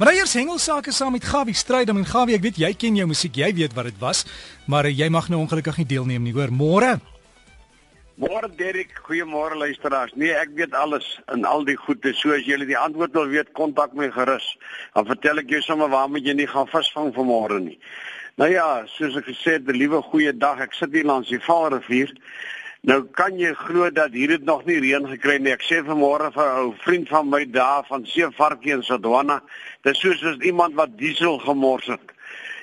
Maar nou hengelsake saam met Gawie Strydom en Gawie, ek weet jy ken jou musiek, jy weet wat dit was, maar uh, jy mag nou ongelukkig nie deelneem nie, hoor. Môre. Môre Derek, goeiemôre luisteraars. Nee, ek weet alles in al die goeie. So as julle die antwoord wil weet, kontak my gerus. Dan vertel ek jou sommer waar moet jy nie gaan visvang vanmôre nie. Nou ja, soos ek gesê het, 'n liewe goeie dag. Ek sit hier langs die Vaalrivier. Nou kan jy glo dat hier het nog nie reën gekry nie. Ek sê vanmôre vir 'n ou vriend van my daar van Seevarkie in Sodwana, dis soos as iemand wat diesel gemors het.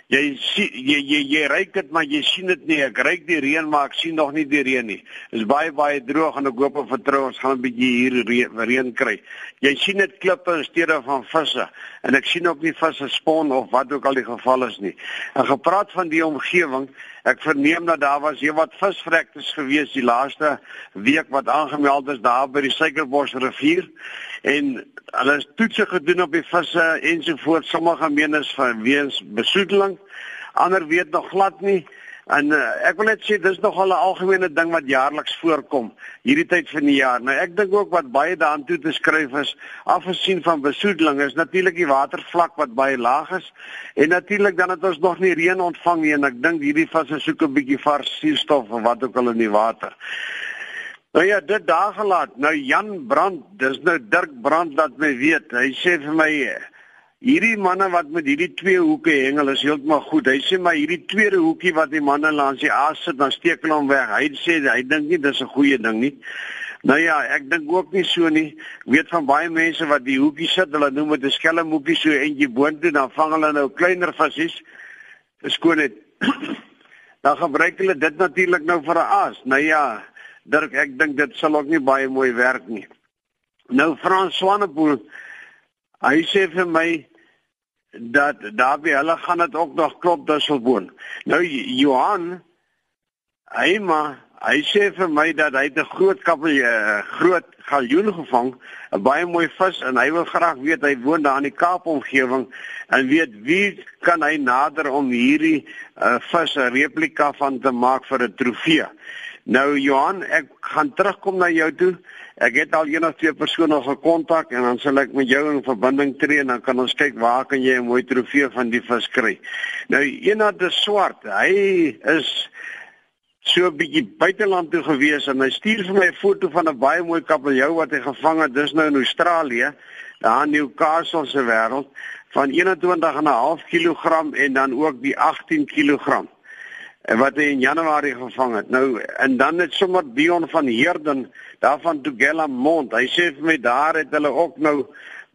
Jy sien jy jy, jy ryk dit maar jy sien dit nie. Ek ryk die reën maar ek sien nog nie die reën nie. Dit is baie baie droog en ek hoop en vertrou ons gaan 'n bietjie hier reën, reën kry. Jy sien dit klippe in steede van visse en ek sien ook nie visse spon of wat ook al die geval is nie. En gepraat van die omgewing Ek verneem dat daar was heelwat visvrektes gewees die laaste week wat aangemeld is daar by die Suikerbos rivier. En hulle het toetse gedoen op die visse ensovoorts sommige meenes van weens besoedeling ander weet nog glad nie En uh, ek wil net sê dis nog al 'n algemene ding wat jaarliks voorkom hierdie tyd van die jaar. Nou ek dink ook wat baie daaraan toe te skryf is afgesien van besoedeling is natuurlik die watervlak wat baie laag is en natuurlik dan het ons nog nie reën ontvang nie en ek dink hierdie visse soek 'n bietjie vars suurstof of wat ook al in die water. Nou ja, dit daar gelaat. Nou Jan Brand, dis nou Dirk Brand wat my weet. Hy sê vir my Hierdie manne wat met hierdie twee hoeke hengel is heeltemal goed. Hy sê maar hierdie tweede hoekie wat die manne langs die aas sit, dan steek hulle hom weg. Hy sê hy dink nie dis 'n goeie ding nie. Nou ja, ek dink ook nie so nie. Ek weet van baie mense wat die hoekie sit, hulle noem dit 'n skelm hoekie so eentjie boontoe, dan vang hulle nou kleiner visse. Dis skoon net. dan gebruik hulle dit natuurlik nou vir 'n aas. Nou ja, Dirk, ek dink dit sal ook nie baie mooi werk nie. Nou Frans Swanepoel Hy sê vir my dat daarby hulle gaan dit ook nog klop Dusselboon. Nou Johan maar hy sê vir my dat hy 'n groot kappel uh, groot galjoen gevang, 'n baie mooi vis en hy wil graag weet hy woon daar in die Kaap omgewing en weet wie kan hy nader om hierdie uh, vis 'n replika van te maak vir 'n trofee. Nou Johan, ek gaan terugkom na jou toe. Ek het al een of twee persone gekontak en dan sal ek met jou in verbinding tree en dan kan ons kyk waar kan jy 'n mooi trofee van die vis kry. Nou eenad is swart. Hy is so 'n bietjie buiteland toe gewees en hy stuur vir my 'n foto van 'n baie mooi kabeljou wat hy gevang het dis nou in Australië, daar in Newcastle se wêreld van 21.5 kg en dan ook die 18 kg wat hy in Januarie gevang het. Nou en dan het sommer Dion van Heerden daarvan Tugela Mond. Hy sê vir my daar het hulle ook nou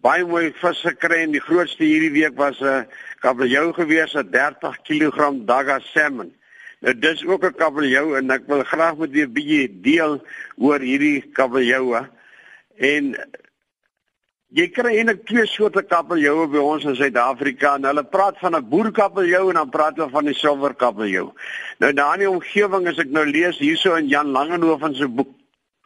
baie mooi vis gekry en die grootste hierdie week was 'n uh, kabeljou gewees, 'n 30 kg Daga salmon. Nou dis ook 'n kabeljou en ek wil graag met julle 'n bietjie deel oor hierdie kabeljoue. En Jy kry eintlik twee soorte kabeljoue by ons in Suid-Afrika en hulle praat van 'n boerkabeljou en dan praat hulle van 'n silwer kabeljou. Nou daar in die omgewing as ek nou lees hierso in Jan Langehoven se boek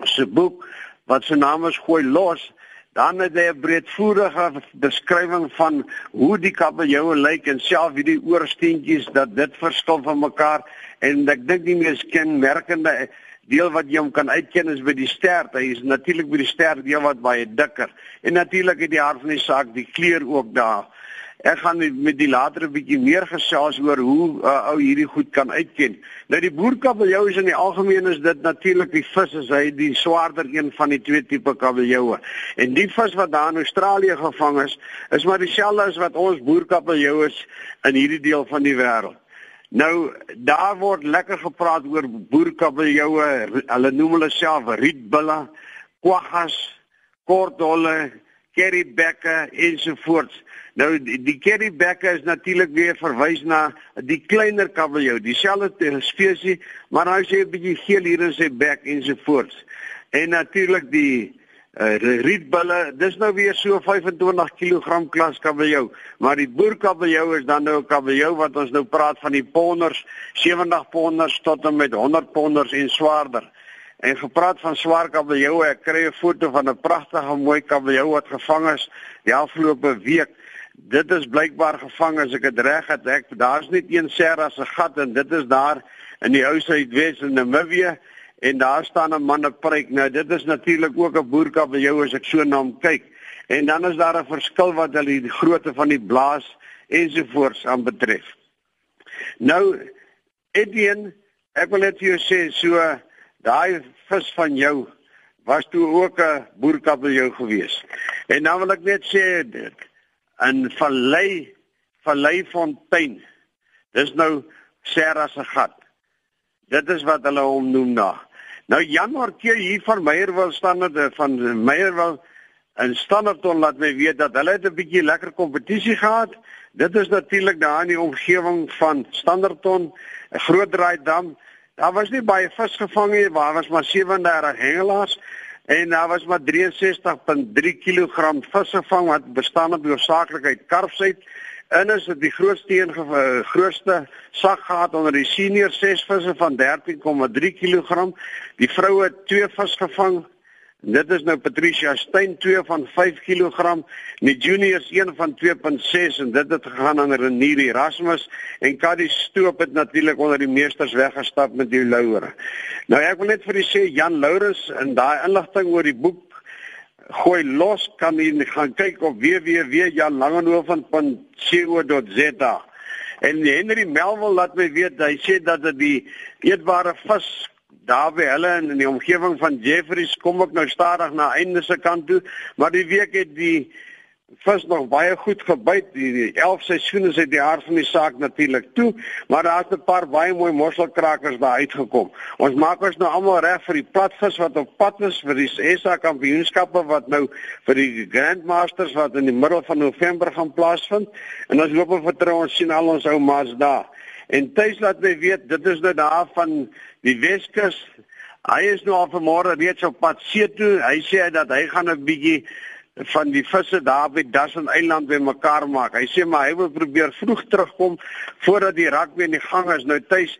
se boek wat se naam is Gooi los, dan het hy 'n breedvoerige beskrywing van hoe die kabeljoue lyk en self hierdie oorsteentjies dat dit verskil van mekaar en ek dink die mees kenmerkende deel wat jy hom kan uitken is by die stert. Hy is natuurlik by die stert deel wat baie dikker. En natuurlik het die hart van die saak die kleur ook daar. Ek gaan met die later 'n bietjie meer gesels oor hoe uh, ou hierdie goed kan uitken. Nou die boerkabeljou is in die algemeen is dit natuurlik die vis is hy die swaarder een van die twee tipe kabeljoue. En die vis wat daar in Australië gevang is, is maar dieselfde as wat ons boerkabeljou is in hierdie deel van die wêreld. Nou daar word lekker gepraat oor boerkabeljoue. Hulle noem hulle self rietbulle, kwaggas, kortholle, kerrybekke ensovoorts. Nou die, die kerrybekke is natuurlik weer verwys na die kleiner kabeljou, dieselfde spesies, maar hy sê 'n bietjie geel hier in sy bek ensovoorts. En natuurlik die uh, rietbulle, dis nou weer so 25 kg klas kabeljou, maar die boerkabeljou is dan nou 'n kabeljou wat ons nou praat van die ponders, 70 ponders tot en met 100 ponders en swaarder. En gepraat van swaar kabeljou, ek kry 'n foto van 'n pragtige mooi kabeljou wat gevang is die afgelope week. Dit is blykbaar gevang as ek dit reg het. Ek daar's net een serra se gat en dit is daar in die ou Suidwes in Namibië en daar staan 'n man op preek. Nou dit is natuurlik ook 'n boerkabeljou as ek so na hom kyk. en dan is daar 'n verskil wat hulle die grootte van die blaas ensovoorts aan betref. Nou Etienne, ek wil net vir jou sê so daai vis van jou was toe ook 'n boerkabeljou gewees. En dan wil ek net sê in Vallei Valleifontein. Dis nou Serra se gat. Dit is wat hulle hom noem na. Nou Jan Markie hier van Meyerwil standaard eh, van Meyerwil en Standardton laat my weet dat hulle 'n bietjie lekker kompetisie gehad. Dit is natuurlik daar in die omgewing van Standardton, 'n groot draai dam. Daar was nie baie vis gevang nie, maar was maar 37 hengelaars en daar was maar 63.3 kg vis gevang wat bestaan op hoofsaaklik uit karps En is dit die grootste een eh, grootste sak gehad onder die senior 6 visse van 13,3 kg. Die vroue het twee vis gevang. Dit is nou Patricia Steyn 2 van 5 kg, die juniors 1 van 2.6 en dit het gegaan aan Renier Erasmus en Kadie Stoop het natuurlik onder die meesters weggestap met die Laure. Nou ek wil net vir u sê Jan Lourens in daai inligting oor die boek gooi los kan jy gaan kyk op www.janlangehoven.co.za en Henry Melville laat my weet hy sê dat dit die eetbare vis daar by hulle in die omgewing van Jeffreys kom ook nou stadig na einde se kant toe maar die week het die vis nog baie goed gebyt. Die 11 seisoene is uit die hart van die saak natuurlik toe, maar daar's 'n paar baie mooi mosselkrakers daar uitgekom. Ons maak ons nou almal reg vir die platvis wat op pad is vir die SA kampioenskappe wat nou vir die Grandmasters wat in die middel van November gaan plaasvind. En ons hoop en vertrou ons sien al ons ou maats daar. En tuis laat my weet, dit is nou daar van die Weskus. Hy is nou al vanmôre reeds op pad see toe. Hy sê dat hy gaan 'n bietjie van die visse daar by Dassen Eiland bymekaar maak. Hy sê maar hy wil probeer vroeg terugkom voordat die rugby in die gang is. Nou tuis,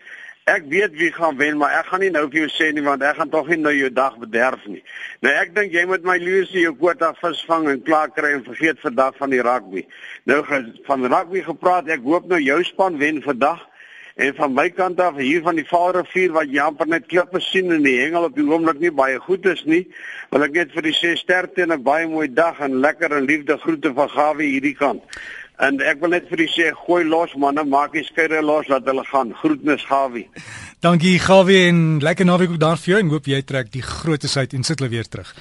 ek weet wie gaan wen, maar ek gaan nie nou vir jou sê nie want ek gaan tog nie nou jou dag bederf nie. Nou ek dink jy moet my Lucy jou kwota vis vang en klaar kry en vergeet vandag van die rugby. Nou van rugby gepraat, ek hoop nou jou span wen vandag. En van my kant af hier van die Vaalrivier wat jy amper net klippe sien en die hengel op die oomblik nie baie goed is nie, wil ek net vir die sê sterkte en 'n baie mooi dag en lekker en liefde groete van Gawie hierdie kant. En ek wil net vir die sê gooi los manne, maak die skeye los laat hulle gaan. Groetnis Gawie. Dankie Gawie en lekker naweek ook daar vir jou en hoop jy trek die grootes uit en sit hulle weer terug.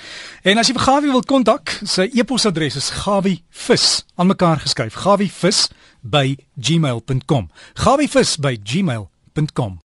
En as jy vir Gawie wil kontak, sy e-posadres is gawievis aan mekaar geskryf. gawievis by gmail.com. Gabivis by gmail.com.